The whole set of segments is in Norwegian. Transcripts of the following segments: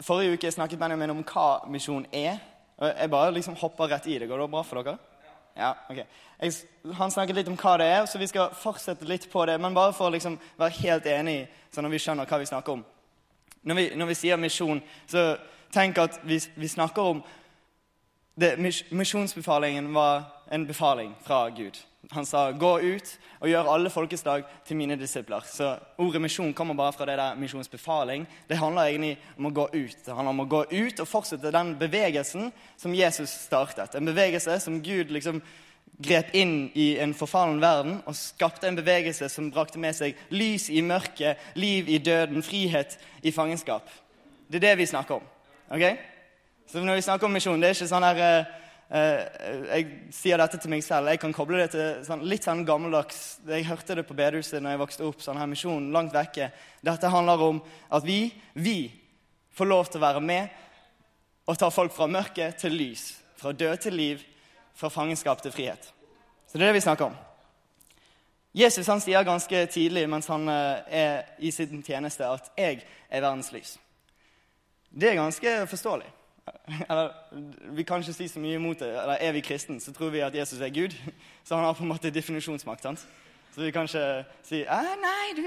Forrige uke snakket Benjamin om hva misjon er. Jeg bare liksom hopper rett i det. Går det bra for dere? Ja, ok. Jeg, han snakket litt om hva det er, så vi skal fortsette litt på det. Men bare for å liksom være helt enig, sånn at vi skjønner hva vi snakker om. Når vi, når vi sier misjon, så tenk at vi, vi snakker om Misjonsbefalingen var en befaling fra Gud. Han sa 'gå ut og gjør alle folkeslag til mine disipler'. Så Ordet misjon kommer bare fra det der misjonsbefaling. Det handler egentlig om å gå ut. Det handler om å gå ut og fortsette den bevegelsen som Jesus startet. En bevegelse som Gud liksom grep inn i en forfallen verden og skapte en bevegelse som brakte med seg lys i mørket, liv i døden, frihet i fangenskap. Det er det vi snakker om. ok? Så når vi snakker om misjon, det er ikke sånn her Eh, jeg sier dette til meg selv. Jeg kan koble det til sånn, litt sånn gammeldags Jeg hørte det på bedehuset når jeg vokste opp. sånn her misjon, langt vekke. Dette handler om at vi, vi får lov til å være med og ta folk fra mørke til lys. Fra død til liv, fra fangenskap til frihet. Så det er det vi snakker om. Jesus han sier ganske tidlig mens han eh, er i sin tjeneste, at 'jeg er verdens lys'. Det er ganske forståelig. Eller, vi kan ikke si så mye imot det. Eller er vi kristne, så tror vi at Jesus er Gud. Så han har på en måte definisjonsmakt. Sant? Så vi kan ikke si nei, du,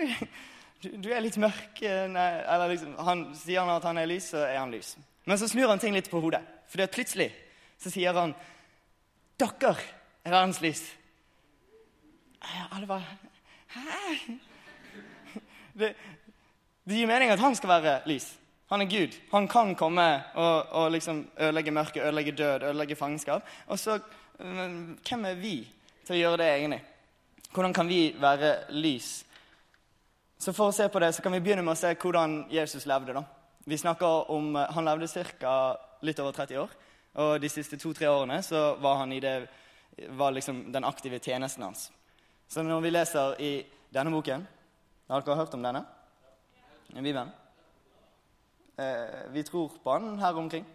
du, du, er litt mørk. Nei. Eller liksom, han, sier han at han er lys, så er han lys. Men så snur han ting litt på hodet. For plutselig så sier han dere er verdens lys. Alle bare Hæ? Det, det gir mening at han skal være lys. Han er Gud. Han kan komme og, og liksom ødelegge mørket, ødelegge død, ødelegge fangenskap. Og så Hvem er vi til å gjøre det, egentlig? Hvordan kan vi være lys? Så For å se på det, så kan vi begynne med å se hvordan Jesus levde. da. Vi snakker om, Han levde ca. litt over 30 år. Og de siste to-tre årene så var han i det, var liksom den aktive tjenesten hans. Så når vi leser i denne boken Har dere hørt om denne? En Bibelen? Eh, vi tror på han her omkring.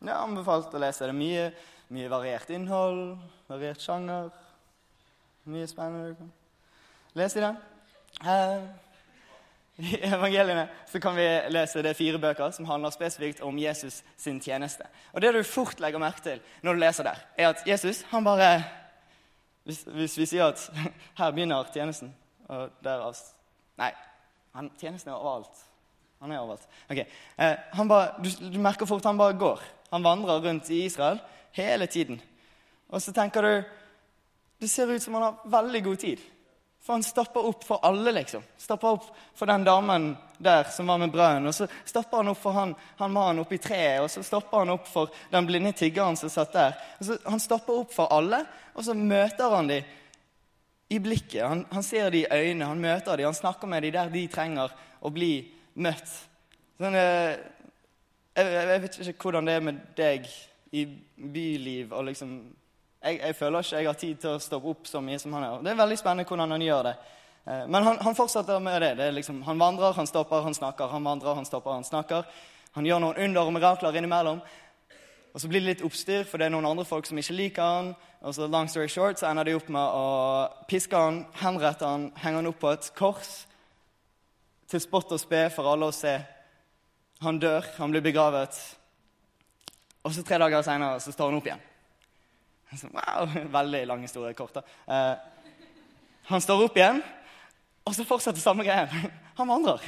Jeg ja, anbefalt å lese det. Mye, mye variert innhold, variert sjanger. Mye spennende. Les i den. Eh, I evangeliene så kan vi lese det fire bøker som handler spesifikt om Jesus sin tjeneste. Og Det du fort legger merke til når du leser der, er at Jesus han bare Hvis, hvis vi sier at her begynner tjenesten, og derav Nei, han, tjenesten er overalt. Han er overalt. Okay. Eh, han bare, du, du, merker fort han bare går. Han vandrer rundt i Israel hele tiden. Og så tenker du Det ser ut som han har veldig god tid. For han stopper opp for alle, liksom. Stopper opp for den damen der som var med brønnen. Og så stopper han opp for han, han mannen oppi treet. Og så stopper han opp for den blinde tiggeren som satt der. Og så, han stopper opp for alle, og så møter han dem i blikket. Han, han ser dem i øynene, han møter dem, han snakker med dem der de trenger å bli møtt. Sånn, eh, jeg, jeg, vet ikke hvordan det er med deg i byliv. og liksom, jeg, jeg, føler ikke jeg har tid til å stoppe opp så mye som han gjør. Det er veldig spennende hvordan han gjør det. Eh, men han, han fortsetter med det. det liksom, han vandrer, han stopper, han snakker. Han vandrer, han stopper, han snakker. Han gjør noen under og mirakler innimellom. Og så blir det litt oppstyr, for det er noen andre folk som ikke liker han. Og så long story short, så ender de opp med å piske han, henrette han, henge han opp på et kors. Til spott og spe for alle å se. Han dør, han blir begravet. Og så tre dager seinere står han opp igjen. Så, wow, Veldig lang historie kort. da. Eh, han står opp igjen, og så fortsetter samme greien. Han vandrer.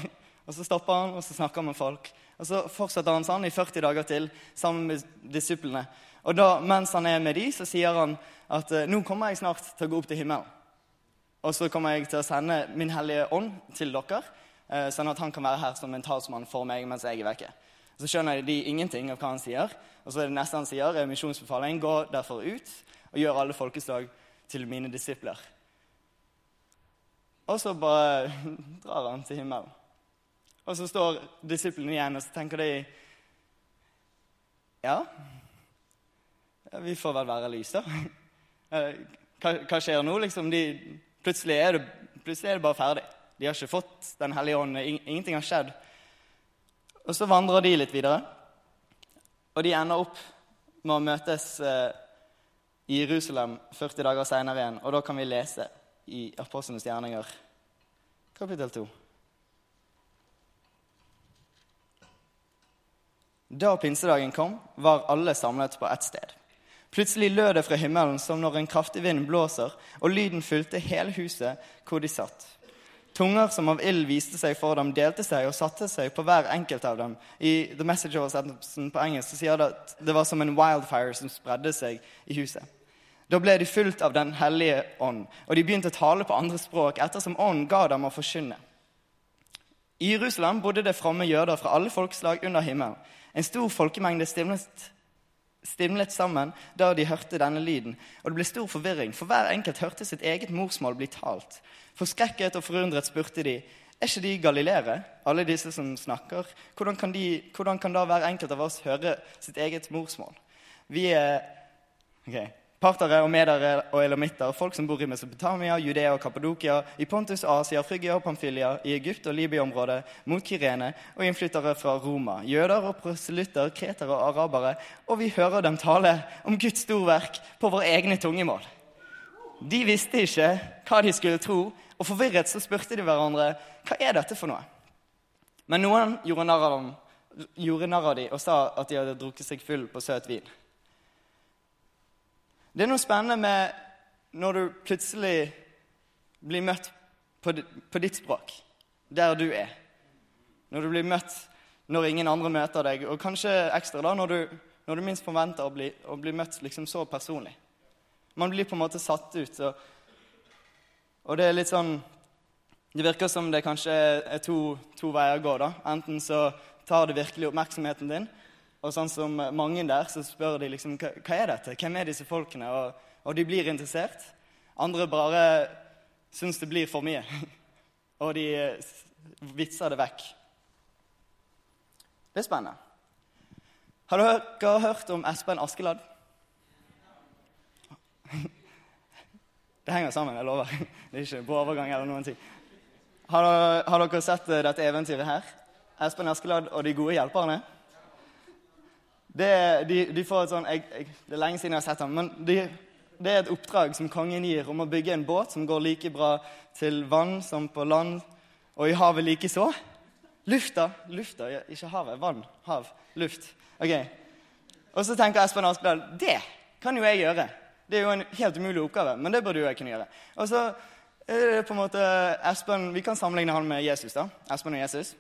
Og så stopper han, og så snakker han med folk. Og så fortsetter han sånn i 40 dager til sammen med disiplene. Og da, mens han er med de, så sier han at eh, nå kommer jeg snart til å gå opp til himmelen. Og så kommer jeg til å sende Min hellige ånd til dere, eh, sånn at han kan være her som en talsmann for meg mens jeg er vekke. Så skjønner de ingenting av hva han sier. Og så er det neste han sier, er misjonsbefaling. Gå derfor ut og gjør alle folkeslag til mine disipler. Og så bare drar han til himmelen. Og så står disiplene igjen, og så tenker de Ja, vi får vel være lys, da. Eh, hva, skjer nå, liksom? De, plutselig, er det, plutselig er det bare ferdig. De har ikke fått Den hellige ånd. Ingenting har skjedd. Og så vandrer de litt videre, og de ender opp med å møtes eh, i Jerusalem 40 dager seinere igjen. Og da kan vi lese i Apostlenes gjerninger, kapittel 2. Da pinsedagen kom, var alle samlet på ett sted. Plutselig lød det fra himmelen som når en kraftig vind blåser, og lyden fulgte hele huset hvor de satt. Tunger som av ild viste seg for dem, delte seg og satte seg på hver enkelt av dem. I The Message-oversettelsen på engelsk sier det at det var som en wildfire som spredde seg i huset. Da ble de fulgt av Den hellige ånd, og de begynte å tale på andre språk ettersom ånden ga dem å forkynne. I Jerusalem bodde det fromme jøder fra alle folkeslag under himmelen. En stor folkemengde stimlet, stimlet sammen da de hørte denne lyden, og det ble stor forvirring, for hver enkelt hørte sitt eget morsmål bli talt. Forskrekket og forundret spurte de, er ikke de galileere, alle disse som snakker? Hvordan kan, de, hvordan kan da hver enkelt av oss høre sitt eget morsmål? Vi er okay. Partere og medere og elamitter, folk som bor i Mesopotamia, Judea og Kappadokia, i Pontus, Asia, Frygia og Pamphylia, i Egypt og Libya-området, mot Kyrene, og innflyttere fra Roma, jøder og proselytter, kretere og arabere, og vi hører dem tale om Guds storverk på våre egne tungemål. De visste ikke hva de skulle tro, og forvirret så spurte de hverandre hva er dette for noe. Men noen gjorde narr av dem og sa at de hadde drukket seg full på søt vin. Det er noe spennende med når du plutselig blir møtt på, ditt språk, der du er. Når du blir møtt når ingen andre møter deg, og kanskje ekstra da når du, når du minst forventer å bli, å bli møtt liksom så personlig. Man blir på en måte satt ut. Og, og det er litt sånn Det virker som det kanskje er to, to veier å gå. da. Enten så tar det virkelig oppmerksomheten din, og sånn som mange der, så spør de liksom hva, hva er dette? Hvem er disse folkene? Og, og de blir interessert. Andre bare syns det blir for mye. og de eh, vitser det vekk. Det er spennende. Har dere hørt om Espen Askeladd? Det henger sammen, jeg lover. Det er ikke på overgang eller noen ting. Har dere, sett dette eventyret her? Espen Askeladd og de gode hjelperne? Det, de, de sånn, jeg, jeg, det er lenge siden jeg har sett ham, men de, det er et oppdrag som kongen gir om å bygge en båt som går like bra til vann som på land, og i havet likeså. Lufta. Lufta, ikke havet. Vann. Hav. Luft. Ok. Og så tenker Espen Askeladd det kan jo jeg gjøre. Det er jo en helt umulig oppgave, men det burde jo jeg kunne gjøre. Og så er det på en måte Espen, Vi kan sammenligne han med Jesus. da. Espen og Jesus.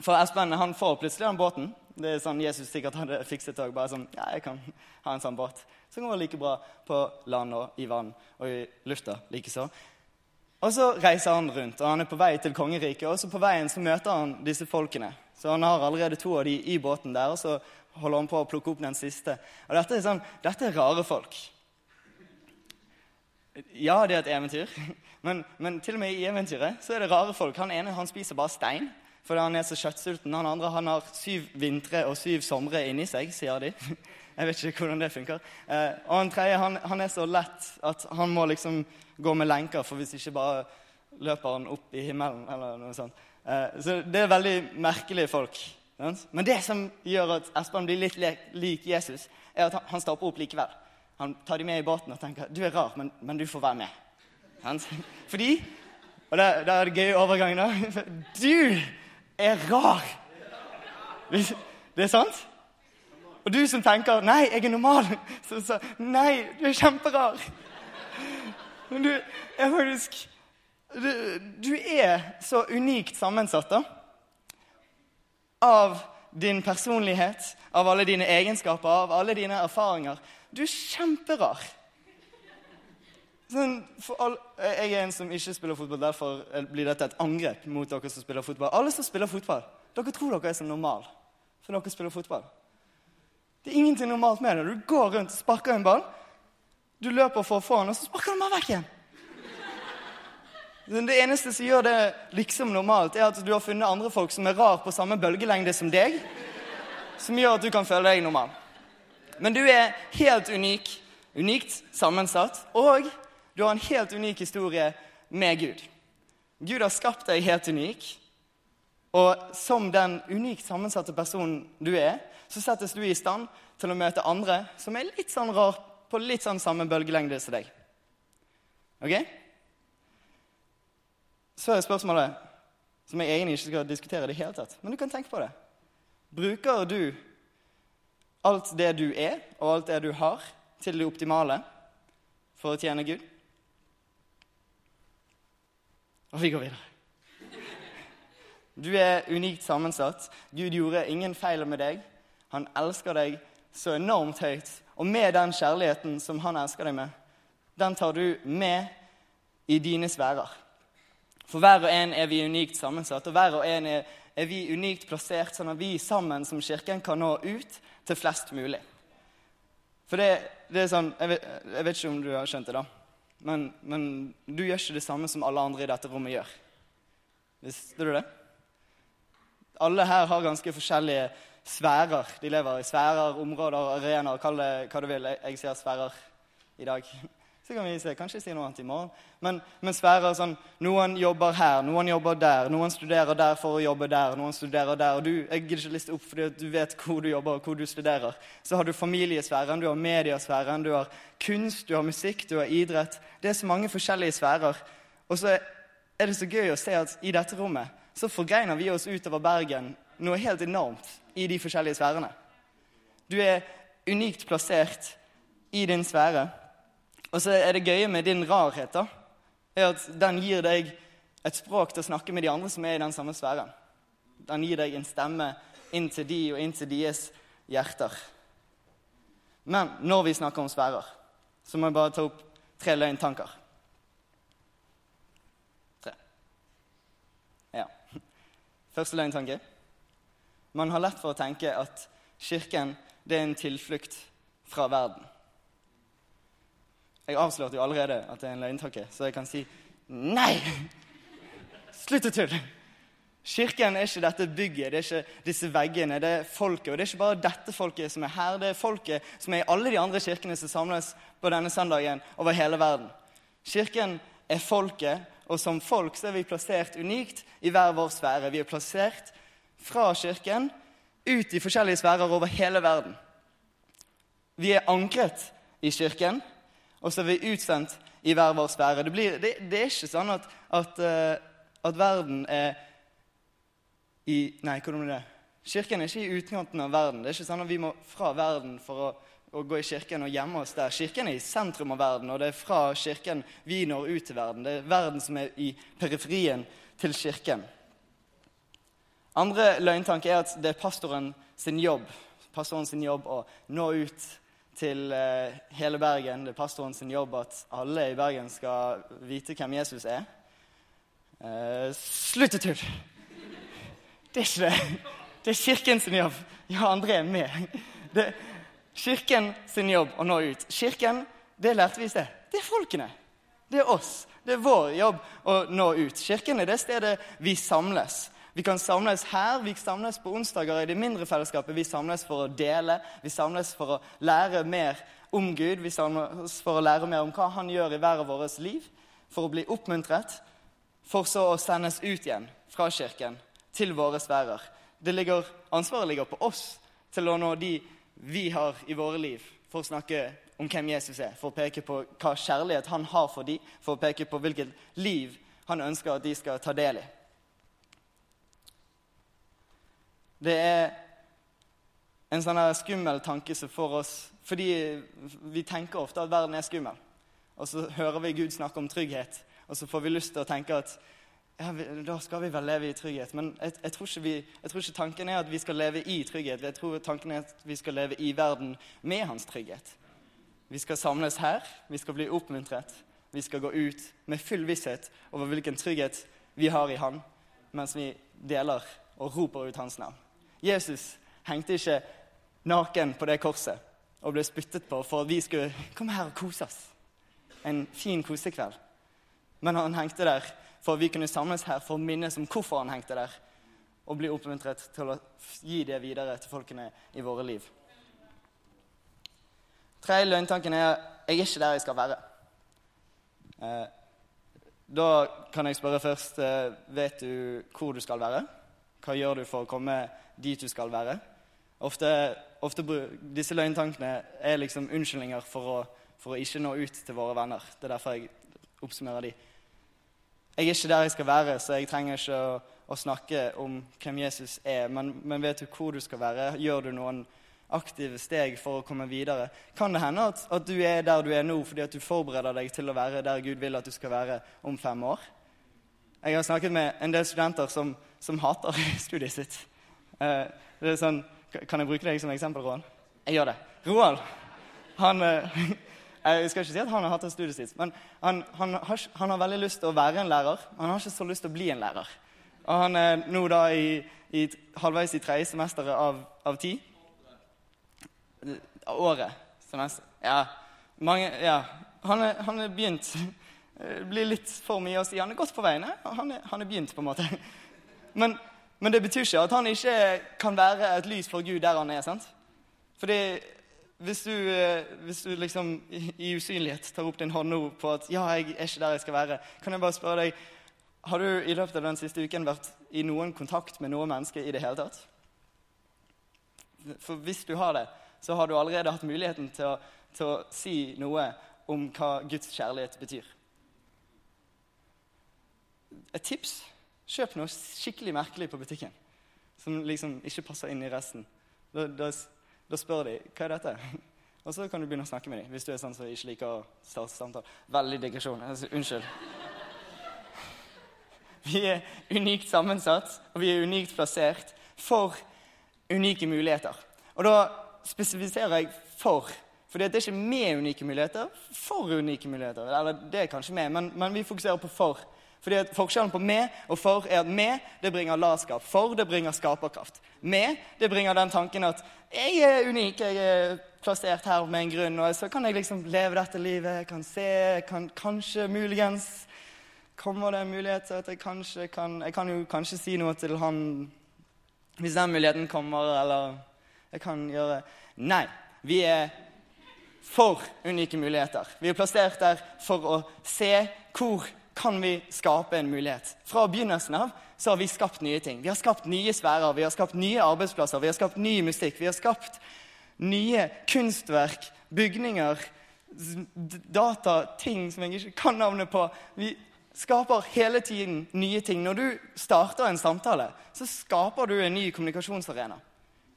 For Espen han får plutselig den båten. Det er sånn Jesus sikkert hadde fikset òg. Bare sånn Ja, jeg kan ha en sånn båt. Som går like bra på land og i vann og i lufta likeså. Og så reiser han rundt, og han er på vei til kongeriket. Og så på veien så møter han disse folkene. Så han har allerede to av de i båten der, og så holder han på å plukke opp den siste. Og dette er, sånn, dette er rare folk. Ja, det er et eventyr, men, men til og med i eventyret så er det rare folk. Han ene han spiser bare stein fordi han er så kjøttsulten. Han andre han har syv vintre og syv somre inni seg, sier de. Jeg vet ikke hvordan det funker. Eh, og han tredje han, han, er så lett at han må liksom gå med lenker, for hvis ikke bare løper han opp i himmelen. eller noe sånt. Eh, så det er veldig merkelige folk. Men det som gjør at Espen blir litt lik Jesus, er at han stopper opp likevel. Han tar de med i båten og tenker du er rar, men, men du får være med. Fordi Og da er det gøy overgang, da. Du er rar. Det er sant? Og du som tenker 'Nei, jeg er normal', så sa 'Nei, du er kjemperar'. Men du er faktisk du, du er så unikt sammensatt da. Av din personlighet, av alle dine egenskaper, av alle dine erfaringer. Du er kjemperar. Sånn, all, jeg er en som ikke spiller fotball, derfor blir dette et angrep mot dere som spiller fotball. Alle som spiller fotball, dere tror dere er som normal, for dere spiller fotball. Det er ingenting normalt med det. Du går rundt, sparker en ball, du løper for å få den, og så sparker den bare vekk igjen. Det eneste som gjør det liksom normalt, er at du har funnet andre folk som er rar på samme bølgelengde som deg, som gjør at du kan føle deg normal. Men du er helt unik, unikt sammensatt, og du har en helt unik historie med Gud. Gud har skapt deg helt unik, og som den unikt sammensatte personen du er, så settes du i stand til å møte andre som er litt sånn rar, på litt sånn samme bølgelengde som deg. Ok? Så er spørsmålet, som jeg egentlig ikke skal diskutere i det hele tatt, men du kan tenke på det. Bruker du alt det du er, og alt det du har, til det optimale for å tjene Gud? Og vi går videre. Du er unikt sammensatt. Gud gjorde ingen feil med deg. Han elsker deg så enormt høyt. Og med den kjærligheten som han elsker deg med, den tar du med i dine sfærer. For hver og en er vi unikt sammensatt, og hver og en er, er vi unikt plassert, sånn at vi sammen som Kirken kan nå ut til flest mulig. For det, det er sånn jeg vet, jeg vet, ikke om du har skjønt det, da. Men, men du gjør ikke det samme som alle andre i dette rommet gjør. Visste du det? Alle her har ganske forskjellige sfærer. De lever i sfærer, områder, arenaer, kall det hva du vil. Jeg sier sfærer i dag. Så kan vi se, kanskje si noe annet i morgen. Men, men er sånn Noen jobber her, noen jobber der. Noen studerer der for å jobbe der, noen studerer der. Og du, jeg gidder ikke liste opp fordi du vet hvor du jobber og hvor du studerer. Så har du familiesfæren, du har mediesfæren, du har kunst, du har musikk, du har idrett. Det er så mange forskjellige sfærer. Og så er det så gøy å se at i dette rommet så forgreiner vi oss utover Bergen noe helt enormt i de forskjellige sfærene. Du er unikt plassert i din sfære. Og så er det gøye med din rarhet da, er at den gir deg et språk til å snakke med de andre som er i den samme sfæren. Den gir deg en stemme inn til de og inn til deres hjerter. Men når vi snakker om sfærer, så må jeg bare ta opp tre løgntanker. Første løgntanke. Man har lett for å tenke at Kirken det er en tilflukt fra verden. Jeg avslørte jo allerede at det er en løgntakke, så jeg kan si nei! Slutt å tulle! Kirken er ikke dette bygget, det er ikke disse veggene, det er folket. Og det er ikke bare dette folket som er her, det er folket som er i alle de andre kirkene som samles på denne søndagen over hele verden. Kirken er folket, og som folk så er vi plassert unikt i hver vår sfære. Vi er plassert fra Kirken ut i forskjellige sfærer over hele verden. Vi er ankret i Kirken, og så er vi utsendt i hver vår sfære. Det, blir, det, det er ikke sånn at, at, uh, at, verden er i Nei, hvordan er det? Kirken er ikke i utkanten av verden. Det er ikke sånn at vi må fra verden for å å gå i kirken og gjemme oss der. Kirken er i sentrum av verden, og det er fra kirken vi når ut til verden. Det er verden som er i periferien til kirken. Andre løgntanke er at det er pastoren sin jobb, pastoren sin jobb å nå ut til eh, hele Bergen. Det er pastoren sin jobb at alle i Bergen skal vite hvem Jesus er. Eh, Slutt! Det er ikke det. Det er kirken sin jobb. Ja, André er med. Det, Kirken sin jobb å nå ut. Kirken, det lærte vi i sted, det er folkene. Det er oss. Det er vår jobb å nå ut. Kirken er det stedet vi samles. Vi kan samles her, vi samles på onsdager i det mindre fellesskapet. Vi samles for å dele, vi samles for å lære mer om Gud. Vi samles for å lære mer om hva Han gjør i hver av våre liv. For å bli oppmuntret, for så å sendes ut igjen fra Kirken til våre sfærer. Ligger, ansvaret ligger på oss til å nå de vi har i våre liv for å snakke om hvem Jesus er, for å peke på hva kjærlighet han har for dem, for å peke på hvilket liv han ønsker at de skal ta del i. Det er en sånn skummel tanke som får oss Fordi vi tenker ofte at verden er skummel. Og så hører vi Gud snakke om trygghet, og så får vi lyst til å tenke at ja, da skal vi vel leve i trygghet. Men jeg, jeg, tror vi, jeg, tror ikke tanken er at vi skal leve i trygghet. Jeg tror tanken er at vi skal leve i verden med hans trygghet. Vi skal samles her, vi skal bli oppmuntret. Vi skal gå ut med full visshet over hvilken trygghet vi har i Han, mens vi deler og roper ut hans navn. Jesus hengte ikke naken på det korset og ble spyttet på for at vi skulle komme her og kose oss. En fin kosekveld. Men han hengte der for at vi kunne samles her for å minnes om hvorfor han hengte der, og bli oppmuntret til å gi det videre til folkene i våre liv. Tredje løgntanken er 'jeg er ikke der jeg skal være'. Eh, da kan jeg spørre først eh, vet du hvor du skal være. Hva gjør du for å komme dit du skal være? Ofte, ofte Disse løgntankene er liksom unnskyldninger for å, for å ikke nå ut til våre venner. Det er derfor jeg oppsummerer de. Jeg er ikke der jeg skal være, så jeg trenger ikke å, å snakke om hvem Jesus er. Men, men, vet du hvor du skal være? Gjør du noen aktive steg for å komme videre? Kan det hende at, at du er der du er nå fordi at du forbereder deg til å være der Gud vil at du skal være om fem år? Jeg har snakket med en del studenter som, som hater studiet sitt. Uh, det er sånn, Kan jeg bruke deg som eksempel, Roald? Jeg gjør det. Roald han, uh, Jeg skal ikke si at han har hatt en studiestid, men han, han, har, han, har, veldig lyst til å være en lærer. Han har ikke så lyst til å bli en lærer. Og han er nå da i, i halvveis i tredje semesteret av, av ti. Året. Semester. Ja. Mange, ja. Han er, han er begynt. Det blir litt for mye å si. Han er godt på vei. Han han er begynt, på en måte. Men, men, det betyr ikke at han ikke kan være et lys for Gud der han er. sant? Fordi hvis du, eh, hvis du liksom i usynlighet tar opp din hånd nå på at 'ja, jeg er ikke der jeg skal være', kan jeg bare spørre deg Har du i løpet av den siste uken vært i noen kontakt med noe menneske i det hele tatt? For hvis du har det, så har du allerede hatt muligheten til å, til å si noe om hva Guds kjærlighet betyr. Et tips kjøp noe skikkelig merkelig på butikken som liksom ikke passer inn i resten. Da, da da spør de hva er dette Og så kan du begynne å snakke med dem hvis du er sånn som ikke liker å starte samtale. Veldig digresjon. Altså, unnskyld. Vi er unikt sammensatt, og vi er unikt plassert for unike muligheter. Og da spesifiserer jeg 'for'. For det er ikke med unike muligheter, for unike muligheter. Eller det er kanskje med, men, men vi fokuserer på 'for'. Fordi at Forskjellen på med og for er at med det bringer latskap. For det bringer skaperkraft. Med det bringer den tanken at jeg er unik, jeg er plassert her med en grunn. Og så kan jeg liksom leve dette livet, jeg kan se, kan kanskje, muligens Kommer det en mulighet til at jeg kanskje kan Jeg kan jo kanskje si noe til han hvis den muligheten kommer, eller jeg kan gjøre Nei. Vi er for unike muligheter. Vi er plassert der for å se hvor kan vi skape en mulighet. Fra begynnelsen av så har vi skapt nye ting. Vi har skapt nye sfærer, vi har skapt nye arbeidsplasser, vi har skapt ny musikk. Vi har skapt nye kunstverk, bygninger, data, ting som jeg ikke kan navnet på. Vi skaper hele tiden nye ting. Når du starter en samtale, så skaper du en ny kommunikasjonsarena.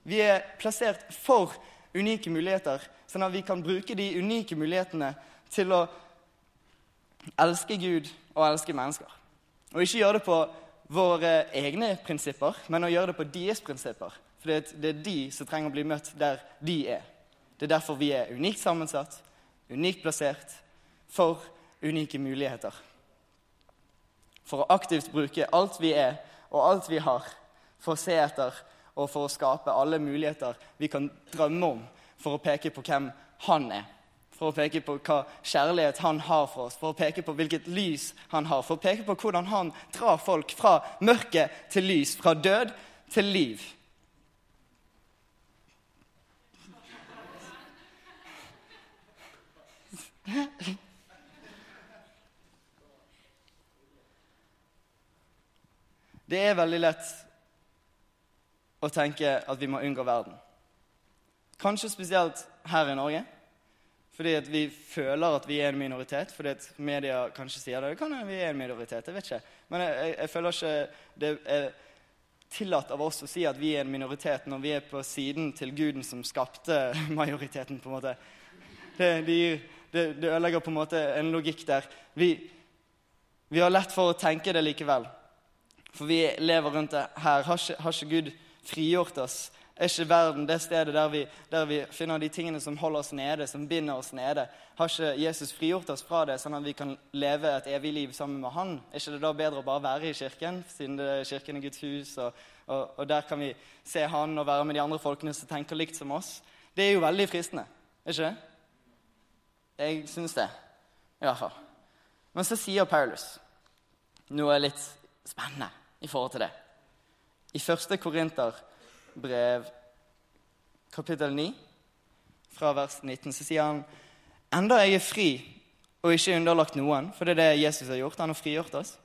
Vi er plassert for unike muligheter, sånn at vi kan bruke de unike mulighetene til å elske Gud og elske mennesker. Og ikke gjøre det på våre egne prinsipper, men å gjøre det på deres prinsipper. For det er de som trenger å bli møtt der de er. Det er derfor vi er unikt sammensatt, unikt plassert, for unike muligheter. For å aktivt bruke alt vi er, og alt vi har, for å se etter og for å skape alle muligheter vi kan drømme om, for å peke på hvem han er for å peke på hva kjærlighet han har for oss, for å peke på hvilket lys han har, for å peke på hvordan han drar folk fra mørke til lys, fra død til liv. Det er veldig lett å tenke at vi må unngå verden. Kanskje spesielt her i Norge. Fordi at vi føler at vi er en minoritet. Fordi at media kanskje sier det. Det kan vi er en minoritet, jeg vet ikke. Men jeg, jeg, jeg føler ikke det er tillatt av oss å si at vi er en minoritet når vi er på siden til guden som skapte majoriteten. på en måte. Det, det, det, det ødelegger på en måte en logikk der. Vi, vi, har lett for å tenke det likevel. For vi lever rundt det her. Har ikke, har ikke Gud frigjort oss er ikke verden det stedet der vi, der vi, finner de tingene som holder oss nede, som binder oss nede? Har ikke Jesus frigjort oss fra det, sånn at vi kan leve et evig liv sammen med Han? Er ikke det da bedre å bare være i kirken, siden er kirken er Guds hus, og, og, og, der kan vi se Han og være med de andre folkene som tenker likt som oss? Det er jo veldig fristende, er ikke det? Jeg syns det, i hvert fall. Men så sier Paulus noe litt spennende i forhold til det. I første Korinterbrev, kapittel 9, fra vers 19, så sier han enda jeg er fri og ikke underlagt noen, for det er det Jesus har gjort. Han har frigjort oss.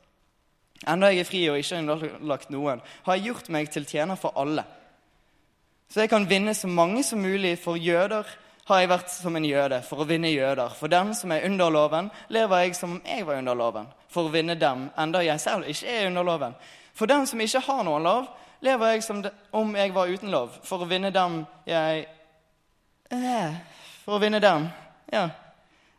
Enda jeg er fri og ikke underlagt noen, har jeg gjort meg til tjener for alle. Så jeg kan vinne så mange som mulig. For jøder har jeg vært som en jøde for å vinne jøder. For dem som er under loven, lever jeg som om jeg var under loven, for å vinne dem, enda jeg selv ikke er under loven. For dem som ikke har noen lov, lever jeg som om jeg var uten lov, for å vinne dem jeg eh, For å vinne dem, ja.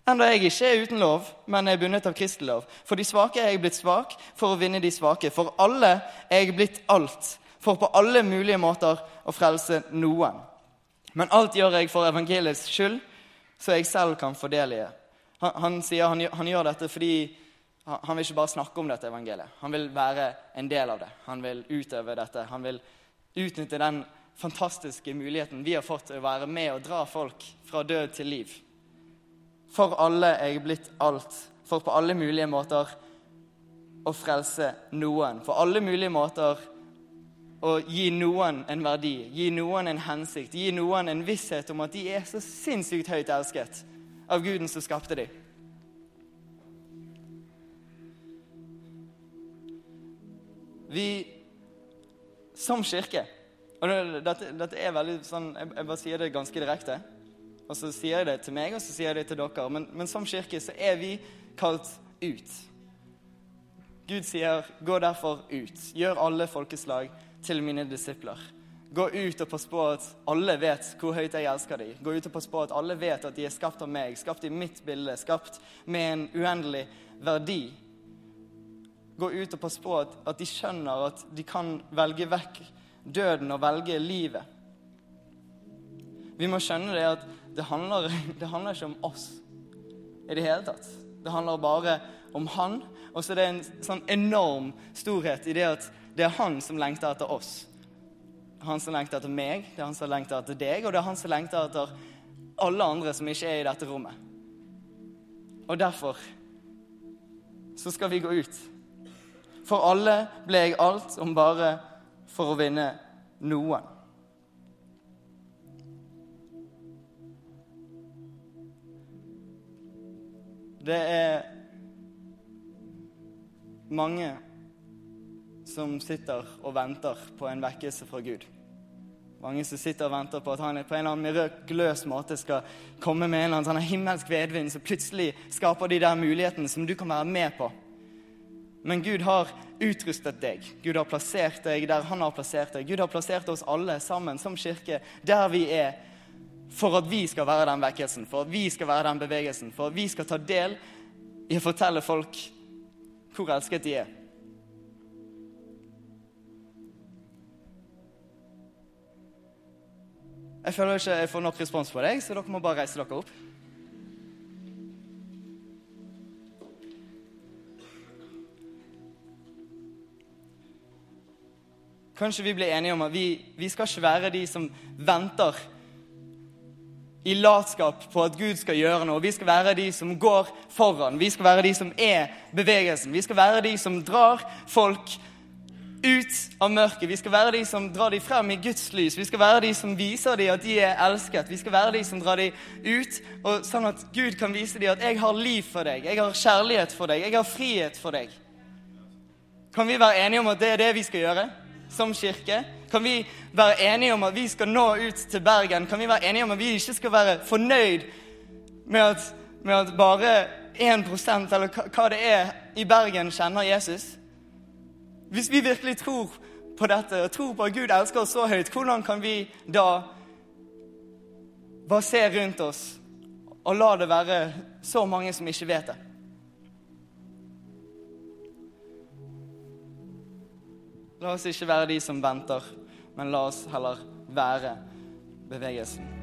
Enda jeg ikke er uten lov, men er bundet av kristelov. For de svake er jeg blitt svak, for å vinne de svake. For alle er jeg blitt alt, for på alle mulige måter å frelse noen. Men alt gjør jeg for evangeliets skyld, så jeg selv kan fordele det. Han, han sier han, han, gjør dette fordi han vil ikke bare snakke om dette evangeliet. Han vil være en del av det. Han vil utøve dette. Han vil utnytte den fantastiske muligheten vi har fått til å være med og dra folk fra død til liv. For alle er jeg blitt alt, for på alle mulige måter å frelse noen. For alle mulige måter å gi noen en verdi, gi noen en hensikt, gi noen en visshet om at de er så sinnssykt høyt elsket av Guden som skapte dem. Vi som kirke og dette, dette er veldig sånn, jeg, jeg bare sier det ganske direkte og så sier jeg det til meg, og så sier jeg det til dere. Men, men som kirke så er vi kalt ut. Gud sier, 'Gå derfor ut. Gjør alle folkeslag til mine disipler.' Gå ut og pass på at alle vet hvor høyt jeg elsker dem. Gå ut og pass på at alle vet at de er skapt av meg, skapt i mitt bilde, skapt med en uendelig verdi. Gå ut og passe på at, at de skjønner at de kan velge vekk døden og velge livet. Vi må skjønne det at det handler, det handler ikke om oss i det hele tatt. Det handler bare om han. Og så er det en sånn enorm storhet i det at det er han som lengter etter oss. Han som lengter etter meg, det er han som lengter etter deg, og det er han som lengter etter alle andre som ikke er i dette rommet. Og derfor så skal vi gå ut. For alle ble jeg alt om bare for å vinne noen. Det er mange som sitter og venter på en vekkelse fra Gud. Mange som sitter og venter på at han på en eller annen mirakuløs måte skal komme med en eller annen sånn himmelsk vedvind som plutselig skaper de der mulighetene som du kan være med på. Men Gud har utrustet deg. Gud har plassert deg der han har plassert deg. Gud har plassert oss alle sammen som kirke der vi er for at vi skal være den vekkelsen, for at vi skal være den bevegelsen, for at vi skal ta del i å fortelle folk hvor elsket de er. Jeg føler ikke jeg får nok respons på deg, så dere må bare reise dere opp. Kanskje vi blir enige om at vi, vi skal ikke være de som venter i latskap på at Gud skal gjøre noe. Vi skal være de som går foran. Vi skal være de som er bevegelsen. Vi skal være de som drar folk ut av mørket. Vi skal være de som drar dem frem i Guds lys. Vi skal være de som viser dem at de er elsket. Vi skal være de som drar dem ut, og sånn at Gud kan vise dem at 'jeg har liv for deg', 'jeg har kjærlighet for deg', 'jeg har frihet for deg'. Kan vi være enige om at det er det vi skal gjøre som kirke? Kan vi være enige om at vi skal nå ut til Bergen? Kan vi være enige om at vi ikke skal være fornøyd med at, med at bare 1% eller hva det er, i Bergen kjenner Jesus? Hvis vi virkelig tror på dette og tror på at Gud elsker oss så høyt, hvordan kan vi da bare se rundt oss og la det være så mange som ikke vet det? La oss ikke være de som venter, men la oss heller være bevegelsen.